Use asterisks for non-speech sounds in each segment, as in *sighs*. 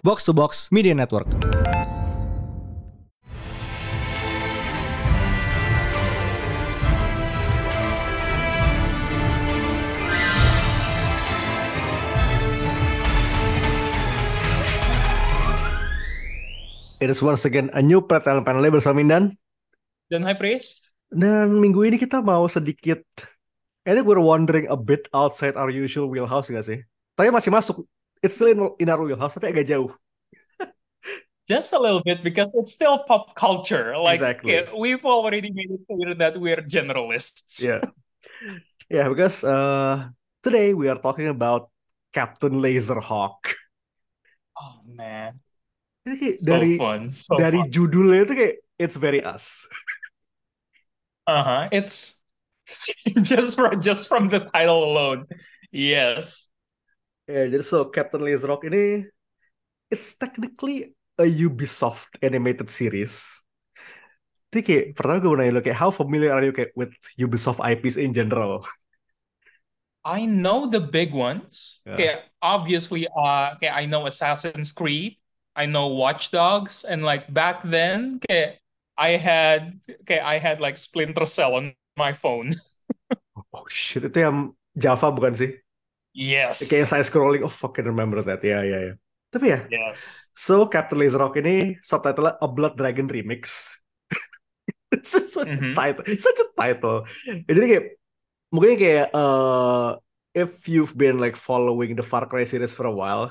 Box to Box Media Network. It is once again a new Pretel Panel bersama Mindan. Dan High Priest? Dan minggu ini kita mau sedikit I think we're wandering a bit outside our usual wheelhouse gak sih? Tapi masih masuk. It's still in, in our wheelhouse, tapi agak jauh. *laughs* Just a little bit because it's still pop culture. Like Exactly. eh, we've already made it clear that we're generalists. Yeah. Yeah, because uh, today we are talking about Captain Laserhawk. Oh man, so dari fun. So dari fun. judulnya itu kayak it's very us. *laughs* Uh-huh. It's *laughs* just from just from the title alone. Yes. Ya, jadi so Captain Laserhawk ini it's technically a Ubisoft animated series. Jadi kayak pertama gue mau nanya lo kayak how familiar are you kayak with Ubisoft IPs in general? I know the big ones. Yeah. Obviously, uh, okay, I know Assassin's Creed. I know Watch Dogs, and like back then, okay, I had, okay, I had like Splinter Cell on my phone. *laughs* Oh shit, itu yang Java bukan sih? Yes. Kayak saya scrolling, oh fucking remember that. Ya, ya, ya. Tapi ya, Yes. so Captain Laserhawk ini subtitle A Blood Dragon Remix. It's *laughs* such a Mhm. title, such a title. Ya, jadi kayak mungkin kayak uh, if you've been like following the Far Cry series for a while,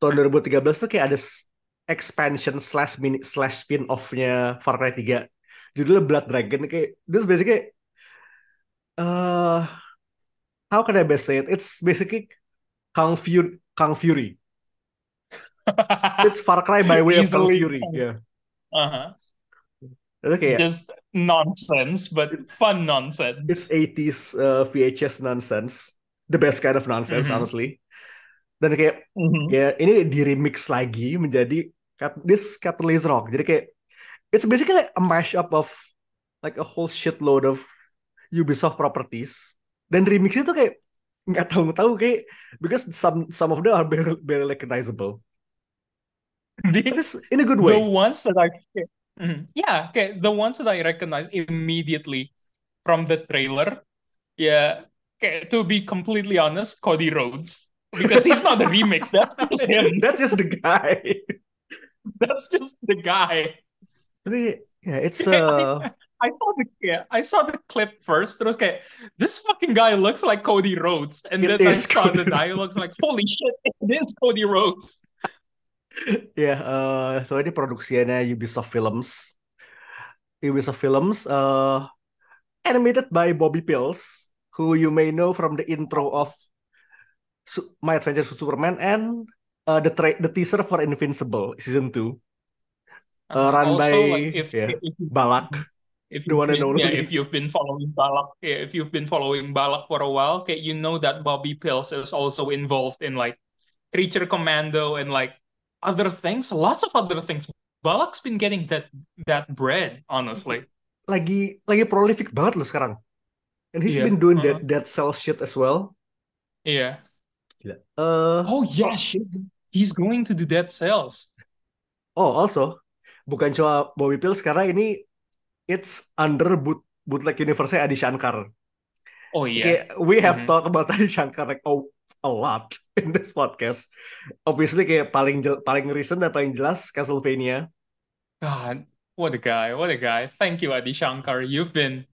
tahun 2013 tuh kayak ada expansion slash mini slash spin offnya Far Cry 3 judulnya Blood Dragon kayak this basically uh how can I best say it? It's basically Kung Fury Kung Fury. It's Far Cry by way of Kung Easily Fury ya Uh-huh. itu kayak Just nonsense, but fun nonsense. it's 80s uh, VHS nonsense. The best kind of nonsense Mhm. honestly. Dan kayak Mhm. ya ini di remix lagi menjadi this Captain Laserhawk jadi kayak it's basically like a mashup of like a whole shitload of Ubisoft properties dan remixnya tuh kayak nggak tahu tahu kayak because some some of them are barely, barely recognizable The, it's in a good the way ones that I, Mhm. yeah, okay, the ones that I recognize immediately from the trailer, yeah, okay, to be completely honest, Cody Rhodes. Because he's not the *laughs* remix, that's just him. that's just the guy *laughs* That's just the guy. yeah it's *laughs* uh I saw the yeah, I saw the clip first. Terus kayak this fucking guy looks like Cody Rhodes, and It then I saw Cody the dialogues like, holy shit, it is Cody Rhodes. *laughs* Ya, eh, so ini produksiannya Ubisoft Films. Ubisoft Films, eh, animated by Bobby Pills, who you may know from the intro of Su- My Adventures with Superman and uh, the tra- the teaser for Invincible season 2. Uh, run also, by, like, if, yeah, if you- Balak. If you've one and been, yeah, only. if you've been following Balak, yeah, if you've been following Balak for a while, okay, you know that Bobby Pills is also involved in like Creature Commando and like other things, lots of other things. Balak's been getting that that bread, honestly. Lagi lagi prolific banget loh sekarang. And he's Iya, been doing uh-huh. that that cell shit as well. Yeah. Gila. Eh, Oh yeah, shit. He's going to do Dead Cells. Oh, also, bukan cuma Bobby Pills karena ini it's under boot bootleg universe Adi Shankar. Oh yeah. Kayak, we have Mhm. talked about *laughs* Adi Shankar like oh, a lot *laughs* in this podcast. Obviously kayak paling paling recent dan paling jelas Castlevania. God, what a guy, what a guy. Thank you, Adi Shankar. You've been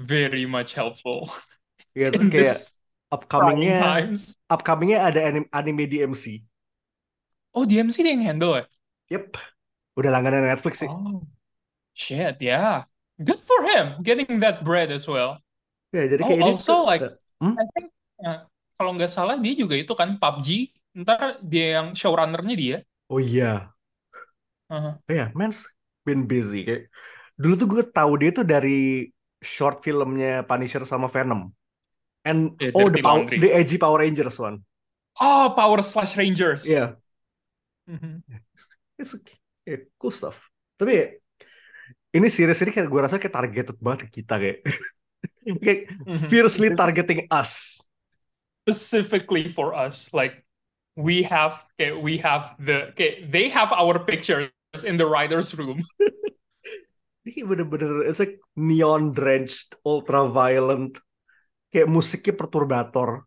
very much helpful *laughs* Ya terus in kayak this upcomingnya times. upcomingnya ada anime, anime DMC. Oh, DMC dia yang handle ya? Yep. Udah langganan Netflix sih. Oh, shit, yeah. Good for him getting that bread as well. Ya, jadi Oh, kayak ini also tuh- like Hmm? I think uh, kalau nggak salah dia juga itu kan PUBG. Ntar dia yang showrunnernya dia. Oh iya. Uh-huh. Ya, man's been busy kayak dulu tuh gue tahu dia tuh dari short filmnya Punisher sama Venom. And Yeah, oh the power, the edgy Power Rangers one. Oh, Power Slash Rangers. Yeah, Mhm. it's yeah, cool stuff. Tapi ya, ini series ini kayak gue rasa kayak targeted banget ke kita kayak *laughs* kayak Mhm. fiercely targeting us. Specifically for us, like we have okay, we have the okay, they have our pictures in the writers room. *laughs* Ini bener-bener it's like neon drenched, ultra violent. Kayak musiknya perturbator.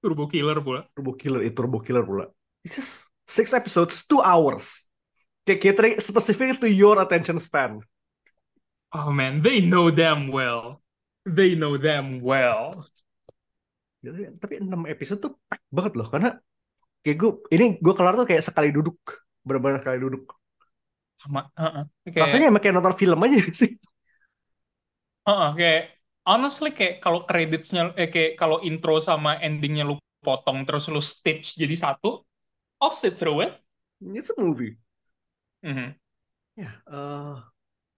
Turbo Killer pula. Turbo Killer itu Turbo Killer pula. It's just six episodes, two hours. Catering specific to your attention span. Oh man, they know them well. They know them well. Gitu Tapi 6 episode tuh pack banget loh karena kayak gue ini gue kelar tuh kayak sekali duduk, benar-benar sekali duduk. Sama, uh-uh. Kayak, Rasanya emang kayak nonton film aja *laughs* sih. uh-uh, kayak honestly kayak kalau kreditnya eh, kayak kalau intro sama endingnya lu potong terus lu stitch jadi satu, I'll sit through it. It's a movie. Mhm. Ya, eh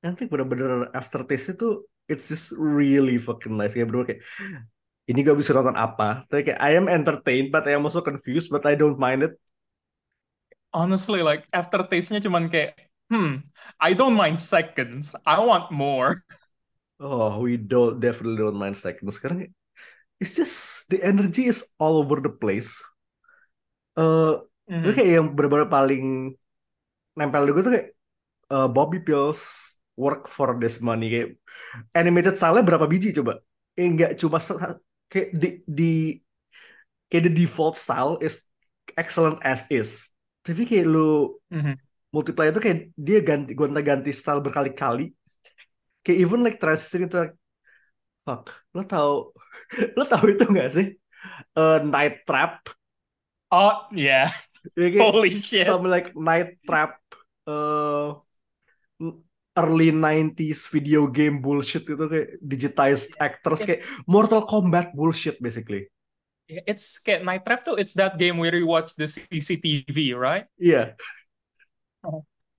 nanti bener-bener aftertaste itu it's just really fucking nice kayak bro kayak ini gak bisa nonton apa tapi kayak I am entertained but I am also confused but I don't mind it Honestly, like aftertaste-nya cuman kayak, hmm, I don't mind seconds. I want more. *laughs* oh we don't definitely don't mind seconds sekarang it's just the energy is all over the place eh Mhm. Itu kayak yang bener-bener paling nempel di gue tuh kayak eh, Bobby Pills work for this money kayak animated style berapa biji coba? Eh nggak cuma kayak di, di kayak the default style is excellent as is. Tapi kayak lu Mhm. multiply itu kayak dia ganti gonta-ganti style berkali-kali. Kayak even like transition itu like, fuck, lo tau *laughs* lo tau itu nggak sih? Eh, Night Trap. Oh, yeah. Ya, kayak, Holy shit. some like night trap uh, early 90s video game bullshit itu kayak digitized actors kayak Mortal Kombat bullshit basically. It's kayak Night Trap tuh, it's that game where you watch the CCTV, right? Iya.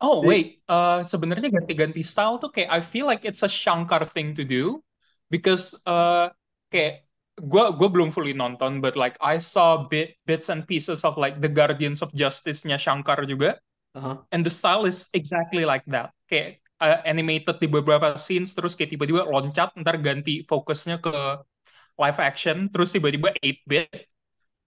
Oh Jadi- wait, uh, sebenarnya ganti-ganti style tuh kayak I feel like it's a Shankar thing to do because uh, kayak gua gua belum fully nonton but like I saw bit bits and pieces of like the Guardians of Justice-nya Shankar juga Aha. and the style is exactly like that kayak uh, animated di beberapa scenes terus kayak tiba-tiba loncat ntar ganti fokusnya ke live action terus tiba-tiba 8-bit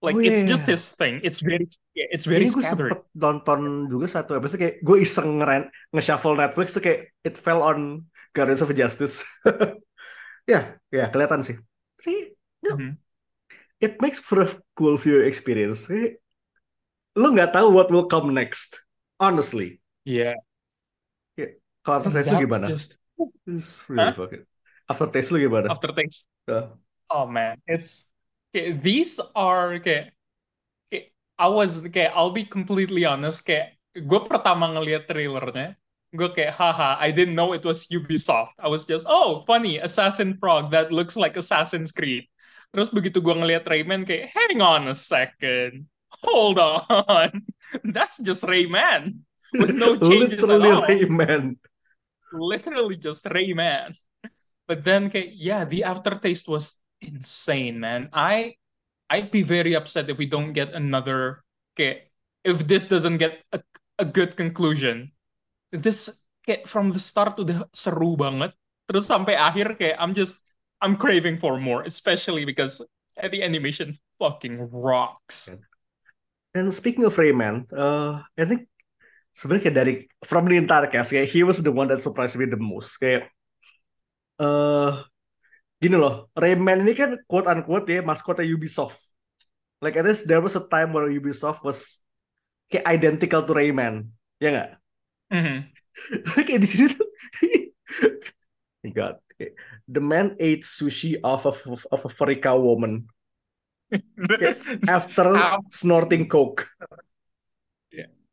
like Oh, it's iya, just iya. his thing it's very yeah, it's very Ini gue sempet nonton juga satu episode kayak gue iseng ngeren nge-shuffle Netflix tuh kayak it fell on Guardians of Justice. *laughs* ya, ya kelihatan sih. Tapi no, Mhm. it makes for a cool view experience. Lu nggak tahu what will come next. Honestly. yeah Kalau and aftertaste lu gimana? just It's really Hah? fucking. Aftertaste lu gimana? aftertaste Ya. Oh man, it's okay, these are kayak kayak I was kayak I'll be completely honest kayak gue pertama ngeliat trailernya gue kayak haha I didn't know it was Ubisoft I was just oh funny Assassin Frog that looks like Assassin's Creed terus begitu gue ngeliat Rayman kayak hang on a second hold on *laughs* that's just Rayman with no *laughs* changes at Literally all Rayman. literally just Rayman. But then, okay, yeah, the aftertaste was insane, man. I I'd be very upset if we don't get another. Okay, if this doesn't get a, a good conclusion. This kayak from the start udah seru banget. Terus sampai akhir kayak I'm just I'm craving for more, especially because the animation fucking rocks. And speaking of Rayman, uh, I think sebenarnya dari from the entire cast, kayak he was the one that surprised me the most. Kayak, uh, gini loh, Rayman ini kan quote unquote ya maskotnya Ubisoft. Like at least there was a time where Ubisoft was kayak identical to Rayman, ya nggak? Mhm. *laughs* kayak di sini tuh, *laughs* God, the man ate sushi of a of a cow woman *laughs* after How- snorting coke.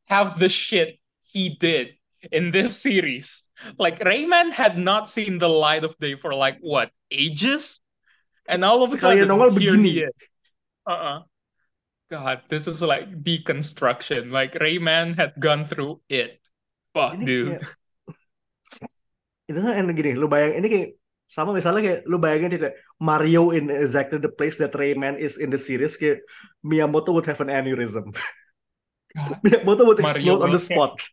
have the shit he did in this series. Like Rayman had not seen the light of day for like what ages, and all of a Sekali sudden nongol here begini. he is. Uh-uh. God, this is like deconstruction. Like Rayman had gone through it. Fuck, Ini dude. kayak itu kan gini, lu bayang ini kayak sama misalnya kayak lu bayangin dia kayak Mario in exactly the place that Rayman is in the series kayak Miyamoto would have an aneurysm. *laughs* Miyamoto would Mario explode on the spot. *laughs*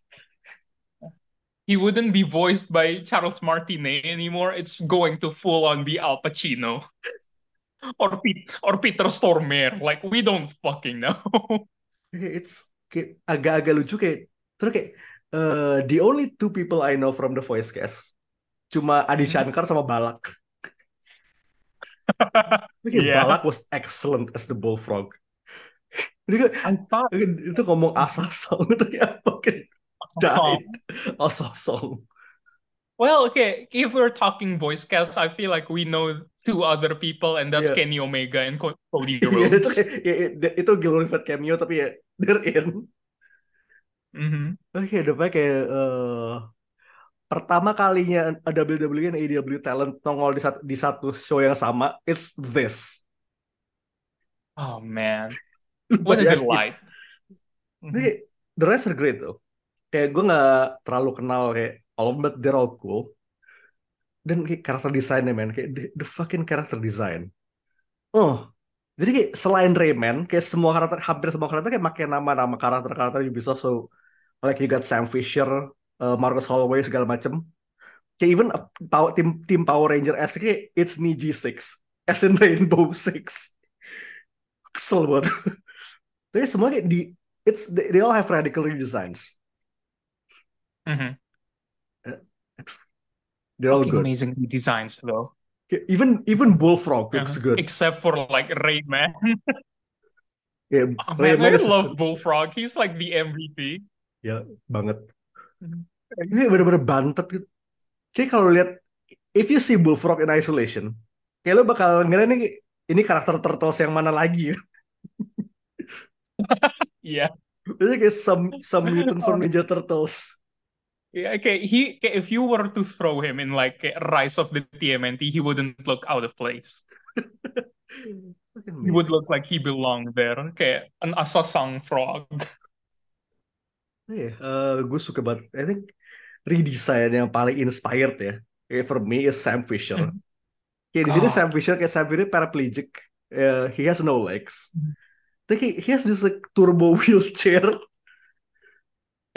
He wouldn't be voiced by Charles Martinet anymore. It's going to full on be Al Pacino. *laughs* or Pete or Peter Stormare. Like we don't fucking know. It's agak-agak lucu kayak terus kayak eh, the only two people I know from the voice cast cuma Adi Hmm. Shankar sama Balak. *laughs* Yeah. Balak was excellent as the bullfrog. Thought itu ngomong asasong itu kayak fucking died. Asasong. Well, okay, if we're talking voice cast, I feel like we know two other people, and that's Yeah. Kenny Omega and Co- Cody *laughs* Iya, itu Rhodes. ya, ya, itu glorified cameo tapi ya they're in. Mhm. Oke, the fact kayak eh, pertama kalinya WWE dan AEW talent nongol di satu, di satu show yang sama, it's this. Oh man, *laughs* what a delight. Mhm. Jadi, the rest are great tuh. Kayak gue nggak terlalu kenal kayak all of them, but they're all cool. Dan kayak karakter desainnya man, kayak the, the fucking character design. Oh, jadi kayak selain Rayman, kayak semua karakter, hampir semua karakter kayak pakai nama-nama karakter-karakter Ubisoft. So, like you got Sam Fisher, uh, Marcus Holloway segala macem. Kayak even uh, power, tim tim Power Ranger S kayak it's Niji 6, as in Rainbow *laughs* Six. Kesel banget. *laughs* Tapi semua kayak di it's they, they all have radical redesigns. Mhm. They're all good. amazing designs though. Even even Bullfrog looks good. Except for like Rayman. *laughs* Yeah, Oh, man, Rayman I is love Bullfrog. He's like the MVP. ya banget. Ini bener-bener bantet gitu. Kayak kalau lihat if you see Bullfrog in isolation, kayak lo bakal ngira nih ini karakter Turtles yang mana lagi. *laughs* Yeah. Ini kayak some some mutant from *laughs* Ninja Turtles. Yeah, okay. He, okay, if you were to throw him in like Rise of the TMNT, he wouldn't look out of place. *laughs* He would look like he belonged there. Okay, an asasang frog. Iya, gue suka banget. I think redesign yang paling inspired ya. Kayak for me is Sam Fisher. Mhm. Kayak di sini God. Sam Fisher kayak Sam Fisher paraplegic. Eh, he has no legs. Tapi kayak he has this like turbo *laughs* wheelchair.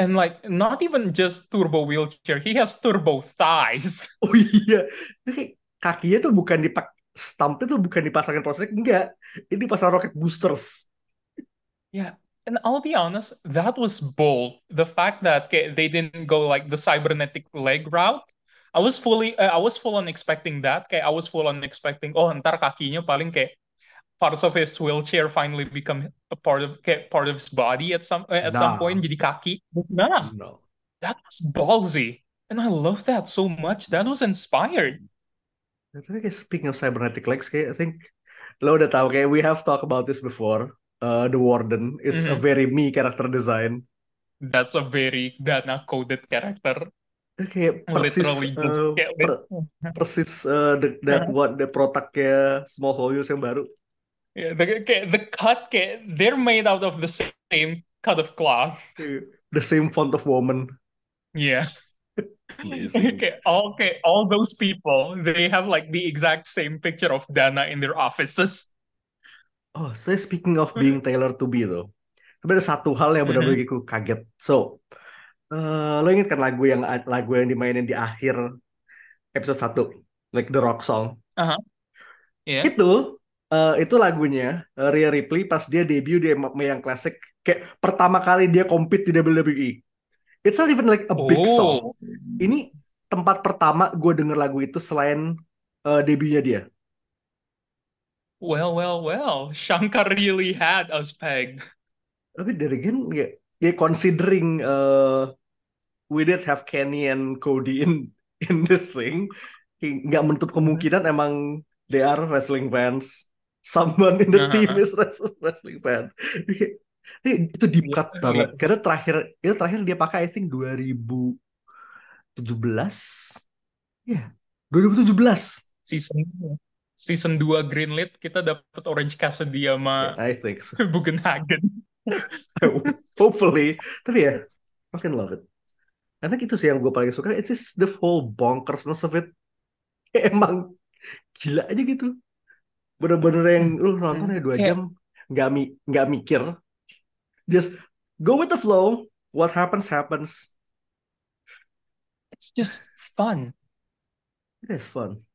And like, not even just turbo wheelchair, he has turbo thighs. *laughs* Oh iya, kayak kakinya tuh bukan dipak stumpnya tuh bukan dipasangin prosek, enggak. Ini dipasang rocket boosters. Yeah, and I'll be honest, that was bold. The fact that okay, they didn't go like the cybernetic leg route. I was fully, uh, I was full on expecting that. Kayak I was full on expecting, oh, ntar kakinya paling kayak parts of his wheelchair finally become a part of kayak part of his body at some uh, at some point jadi kaki. Nah, No. that was ballsy, and I love that so much. That was inspired. Tapi kayak speaking of cybernetic legs, kayak I think lo udah tahu kayak we have talked about this before. Uh, the Warden is a Mhm. very me character design. That's a very Dana coded character. Kayak persis, Literally uh, kayak per- persis uh, the, that *laughs* what the protaknya Small Soldiers yang baru. Yeah, the, okay, the cut, okay, they're made out of the same cut of cloth. Kayak The same font of woman. Yeah. *laughs* Okay, all okay, all those people, they have like the exact same picture of Dana in their offices. Oh, saya speaking of being Taylor to be tuh. Tapi ada satu hal yang benar-benar Mhm. bikin aku kaget. So, eh, lo ingat kan lagu yang lagu yang dimainin di akhir episode 1, like the rock song. Yeah. Itu eh, itu lagunya eh, Rhea Ripley pas dia debut di MMA yang klasik kayak pertama kali dia compete di WWE. It's not even like a big song. Oh, Ini tempat pertama gue denger lagu itu selain eh, debutnya dia. Well, well, well. Shankar really had us pegged. Tapi dari again ya, ya considering uh, we did have Kenny and Cody in in this thing, hi- nggak menutup kemungkinan emang they are wrestling fans. Someone in the team Uh-huh. is wrestling fan. Itu deep cut Yeah, banget. yeah. Karena terakhir itu terakhir dia pakai I think 2017. Ya, 2017. Season season 2 greenlit kita dapat Orange Cassidy sama I think so. *laughs* Bugenhagen. *laughs* Hopefully. Tapi ya, fucking love it. I think itu sih yang gue paling suka. It is the whole bonkersness of it. *laughs* Emang gila aja gitu. Bener-bener yang lu nonton ya dua Kayak- jam nggak mi nggak mikir. Just go with the flow. What happens happens. It's just fun. It is fun.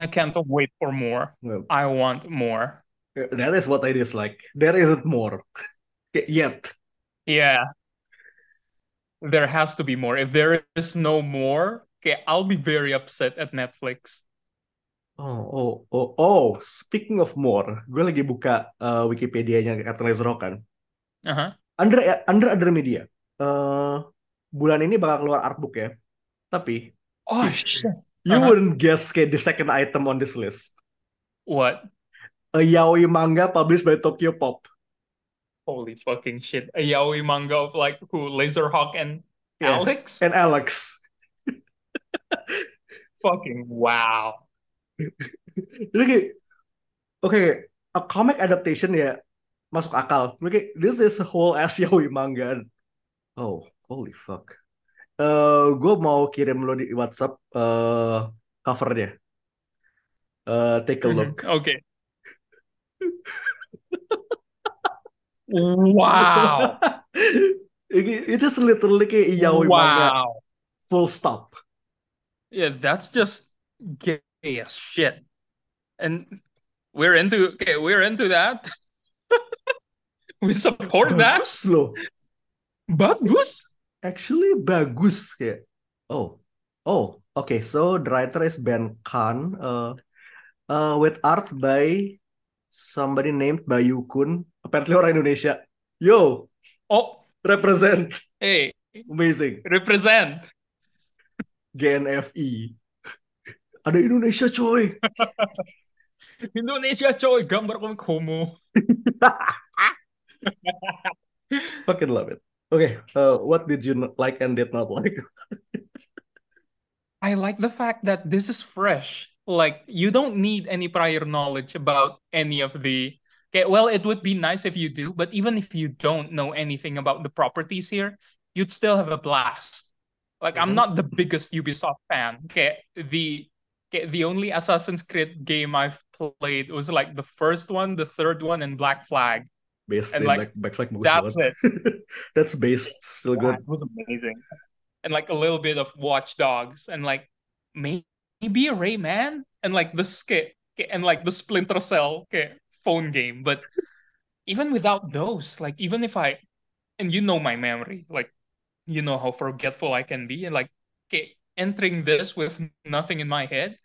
I can't wait for more. Well, I want more. that is what it is like. There isn't more *laughs* yet. Yeah, there has to be more. If there is no more, okay, I'll be very upset at Netflix. Oh, oh, oh, oh. Speaking of more, gue lagi buka uh, Wikipedia-nya Cartoon Network kan. Uh-huh. Under under other media. Uh, bulan ini bakal keluar artbook ya. Tapi Oh shit. You Uh-huh. wouldn't guess kayak the second item on this list. What? A yaoi manga published by Tokyo Pop. Holy fucking shit. A yaoi manga of like who? Laserhawk and Yeah. Alex? And Alex. *laughs* Fucking wow. Jadi kayak, oke, a comic adaptation ya masuk akal. Kayak, this is a whole ass *laughs* yaoi manga. Oh, holy fuck. Eh, gue mau kirim lo di WhatsApp eh covernya. Eh, take a Mhm. look. Okay. *laughs* Wow. It- just literally kayak yaoi manga Wow. full stop. Yeah, that's just gay as shit. And we're into okay, we're into that. *laughs* We support that. Bagus loh. Bagus. Actually bagus kayak. Oh, oh, okay. So the writer is Ben Khan, uh, uh, with art by somebody named Bayu Kun. Apparently orang Indonesia. Yo, Oh, represent. hey, Amazing. represent. GNFI. Ada Indonesia coy. *laughs* Indonesia coy, gambar komik homo. *laughs* Fucking love it. Okay, uh, what did you like and did not like? I like the fact that this is fresh. Like you don't need any prior knowledge about any of the Okay, well, it would be nice if you do, but even if you don't know anything about the properties here, you'd still have a blast. Like I'm Mhm. not the biggest Ubisoft fan. Okay, the okay, the only Assassin's Creed game I've played was like the first one, the third one, and Black Flag. Based And in like, Flag bagus That's it. *laughs* That's based still Yeah, good. it was amazing. And like a little bit of Watch Dogs and like maybe a Rayman and like the skit and like the Splinter Cell okay, phone game. But even without those, like even if I and you know my memory, like you know how forgetful I can be, and like okay, entering this with nothing in my head,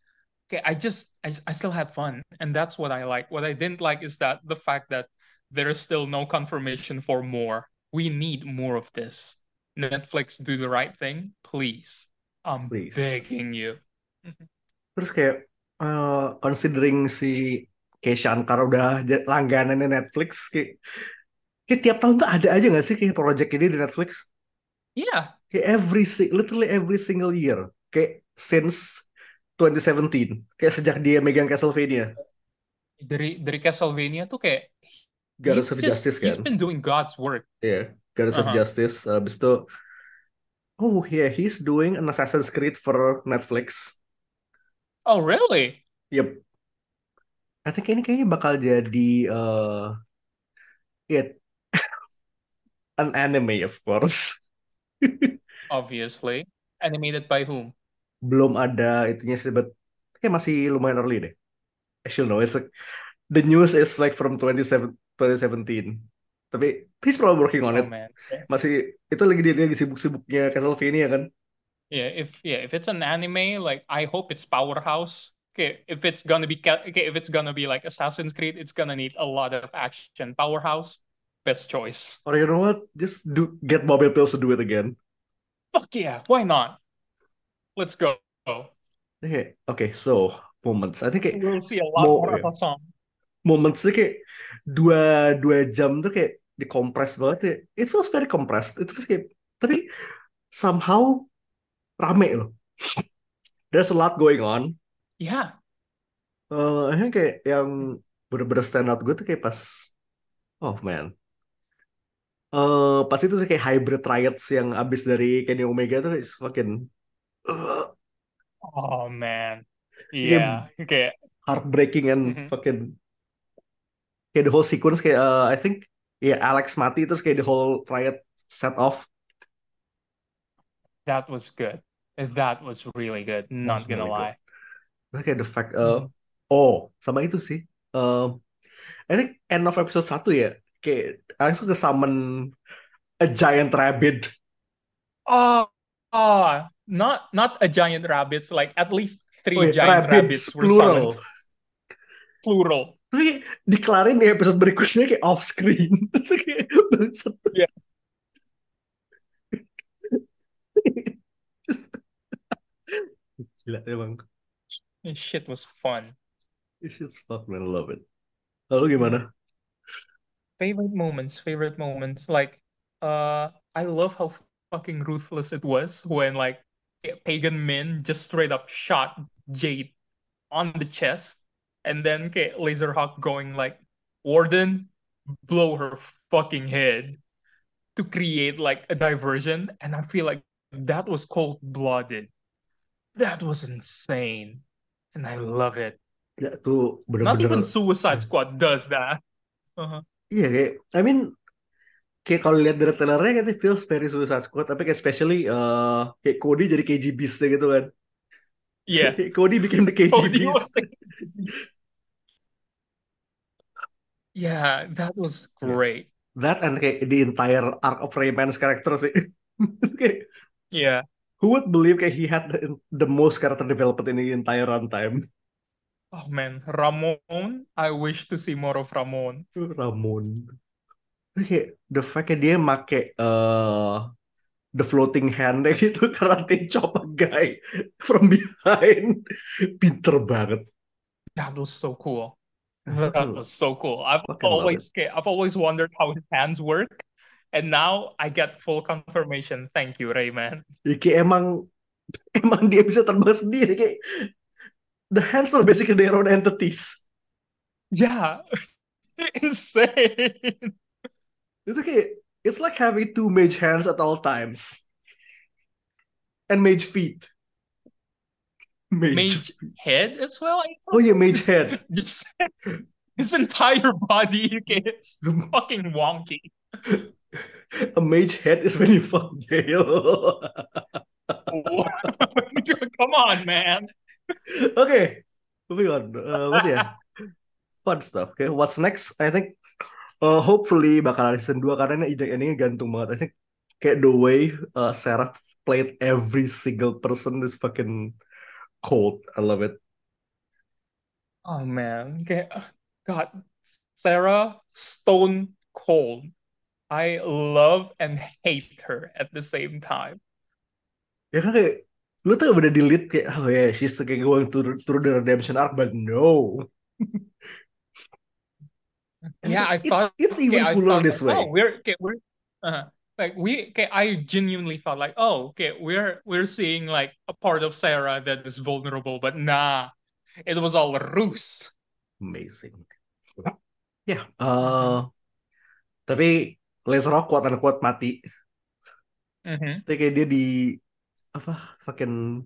okay, I just I, I still had fun, and that's what I like. What I didn't like is that the fact that there is still no confirmation for more. We need more of this. Netflix, do the right thing, please. I'm Please. begging you. Terus kayak eh, considering si kayak Shankar udah langganannya Netflix kayak, kayak tiap tahun tuh ada aja gak sih kayak project ini di Netflix? Yeah, Kayak every literally every single year. Kayak since 2017. Kayak sejak dia megang Castlevania. dari dari Castlevania tuh kayak Goddess he's of just Justice he's kan? been doing God's work. Iya, Goddess of Uh-huh. Justice. Habis itu Oh yeah, he's doing an Assassin's Creed for Netflix. Oh, really? Yep. I think ini kayaknya bakal jadi eh it *laughs* an anime of course. *laughs* Obviously. Animated by whom? Belum ada itunya sih, but kayak masih lumayan early deh. Actually no, it's like the news is like from 27 2017. Tapi he's probably working on Oh it. man. Masih itu lagi dia lagi sibuk-sibuknya Castlevania kan. Yeah, if yeah, if it's an anime, like I hope it's Powerhouse. Okay, if it's gonna be okay, if it's gonna be like Assassin's Creed, it's gonna need a lot of action. Powerhouse, best choice. Or you know what? Just do get Bobby Pills to do it again. Fuck yeah, why not? Let's go. Okay, okay, so moments. I think kayak We'll see a lot Mo- more of yeah. A song. momentsnya kayak dua dua jam tuh kayak dikompres banget ya. It feels very compressed. Itu feels kayak tapi somehow rame loh. There's a lot going on. Yeah, Eh, akhirnya kayak yang bener-bener stand out gue tuh kayak pas oh man. Eh pas itu sih kayak hybrid riots yang abis dari Kenny Omega tuh it's fucking uh, Oh man. Yeah. Yeah. Okay. heartbreaking and Mhm. fucking kayak the whole sequence kayak uh, I think ya Alex mati terus kayak the whole riot set off That was good. That was really good. Not gonna really good. lie. kayak the fact uh, oh sama itu sih um, I think end of episode 1 ya kayak langsung ke summon a giant rabbit Oh, oh, not not a giant rabbits, like at least three oh, ya, giant rabbits, rabbits were plural summoned. Plural. Tapi dikelarin di episode berikutnya kayak off screen *laughs* kayak bangsat. Iya. gila emang This shit was fun. This shit's fun man I love it lalu gimana Favorite moments, favorite moments. Like, uh, I love how fucking ruthless it was when like Pagan Min just straight up shot Jade on the chest, and then okay, Laserhawk going like, Warden, blow her fucking head to create like a diversion, and I feel like that was cold-blooded. That was insane, and I love it. ya tuh Not bener-bener even Suicide Squad does that. Uh-huh. Iya kayak, I mean kayak kalau lihat dari trailernya kayak it feels very Suicide Squad, tapi kayak especially eh, kayak Cody jadi KG Beast gitu kan. Yeah. *laughs* Cody became the KG Cody Beast. Yeah, that was great. That and kayak the entire arc of Rayman's character sih. *laughs* kayak, Yeah. who would believe kayak he had the, the most character development in the entire runtime? Oh man, Ramon. I wish to see more of Ramon. Ramon. Kayak the fact kayak dia make eh the floating hand kayak *laughs* gitu karate chop a guy from behind. *laughs* Pinter banget. That was so cool. That was so cool. I've fucking always I've always wondered how his hands work, and now I get full confirmation. Thank you, Rayman. Kayak emang *laughs* emang dia bisa terbang sendiri kayak the hands are basically their own entities. Yeah, *laughs* insane. Itu kayak it's like having two mage hands at all times. And mage feet. Mage. Mage head as well. I Oh yeah, mage head. *laughs* Just his entire body gets fucking wonky. A mage head is when you fuck Gale. *laughs* Come on, man. okay, moving on. Uh, what ya? Fun stuff. Okay, what's next? I think uh, hopefully bakal ada season 2 karena ini endingnya gantung banget. I think kayak the way uh, Sarah played every single person is fucking cold. I love it. Oh man, okay. God, Sarah Stone Cold. I love and hate her at the same time. Ya kan kayak lu tuh udah delete kayak oh yeah she's kayak going through, through the redemption arc but no. *laughs* Yeah, I it's, thought it's okay, even I cooler thought this way. oh, we're okay, we're uh, like we okay, I genuinely thought like, oh, okay, we're we're seeing like a part of Sarah that is vulnerable, but nah, it was all a ruse. Amazing. Ya, eh tapi Laserhawk kuat dan kuat mati. Mhm. Tapi kayak dia di apa fucking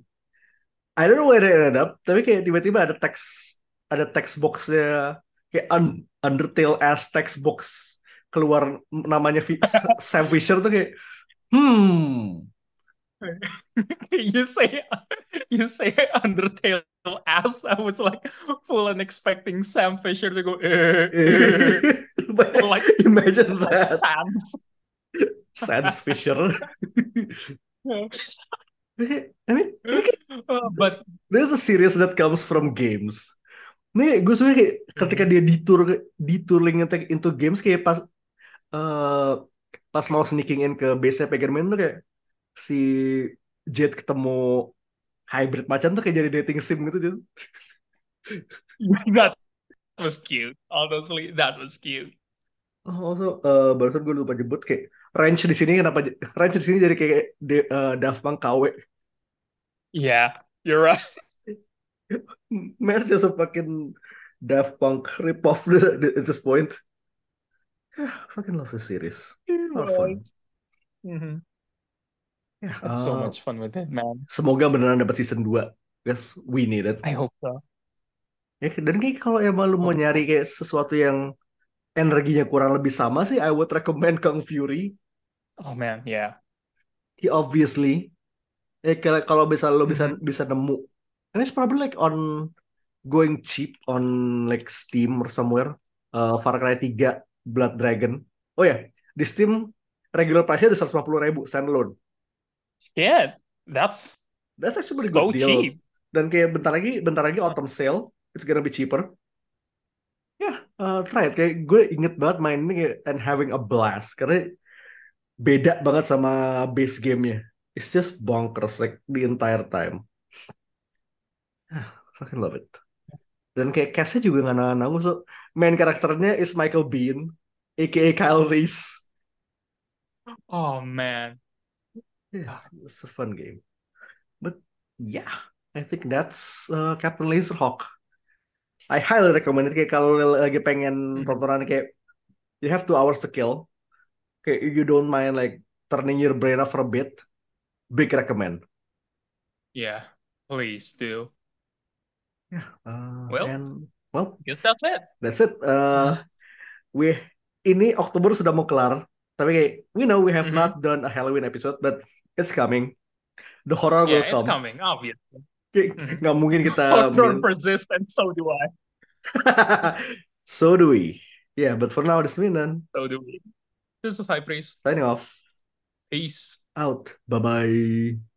I don't know where it ended up, tapi kayak tiba-tiba ada teks ada text boxnya kayak un, Undertale ass text box keluar namanya Sam Fisher tuh kayak hmm *laughs* you say you say Undertale ass. I was like full on expecting Sam Fisher to go eh, eh, *laughs* like imagine like that Sans. Sans Fisher *laughs* I mean Uh, but there's a series that comes from games. Nih, gue suka kayak ketika dia detour detouring into games kayak pas eh pas mau sneaking in ke base Pagan Man tuh kayak si Jet ketemu hybrid macan tuh kayak jadi dating sim gitu dia. *laughs* that was cute. Honestly, that was cute. Oh, also eh, barusan gue lupa jemput kayak range di sini kenapa range di sini jadi kayak de, eh, Daft Punk KW. Yeah, you're right. *laughs* It's just a fucking Daft Punk rip-off *laughs* at this point. Ah, fucking love the series. A lot of fun. Mhm. Ya, That's so eh, much fun with it, man. semoga beneran dapat season 2. Guys, we need it. I hope so. Ya, dan kayak kalau emang lu mau nyari kayak sesuatu yang energinya kurang lebih sama sih, I would recommend Kung Fury. Oh man, yeah. He obviously, ya kalau kalau bisa lu bisa bisa nemu and it's probably like on going cheap on like Steam or somewhere. Uh, Far Cry 3 Blood Dragon. Oh ya, di Steam regular price-nya udah 150 ribu standalone. Yeah, that's That's actually pretty so good deal. cheap. Dan kayak bentar lagi, bentar lagi autumn sale, it's gonna be cheaper. Ya, uh, try it. Kayak gue inget banget main ini kayak, and having a blast karena beda banget sama base gamenya. It's just bonkers like the entire time. *sighs* Ah, fucking love it. Dan kayak castnya juga nggak nanggung so main karakternya is Michael Biehn, aka Kyle Reese. Oh man. Yeah, it's, it's a fun game. But yeah, I think that's uh, Captain Laserhawk. I highly recommend it. Kayak kalau lagi pengen Mhm. tontonan kayak you have two hours to kill. Kayak you don't mind like turning your brain off for a bit. Big recommend. Yeah, please do. Yeah. Uh, Well. and well, Guess that's it. that's it. Uh, we ini Oktober sudah mau kelar. Tapi kayak we know we have Mhm. not done a Halloween episode, but it's coming. The horror will Yeah, it's come. coming, obviously. Kayak Mhm. nggak mungkin kita Horror *laughs* persists, and so do I. so do we. Yeah, but for now, this is Minan. So do we. This is High Priest. Signing off. Peace. Out. Bye bye.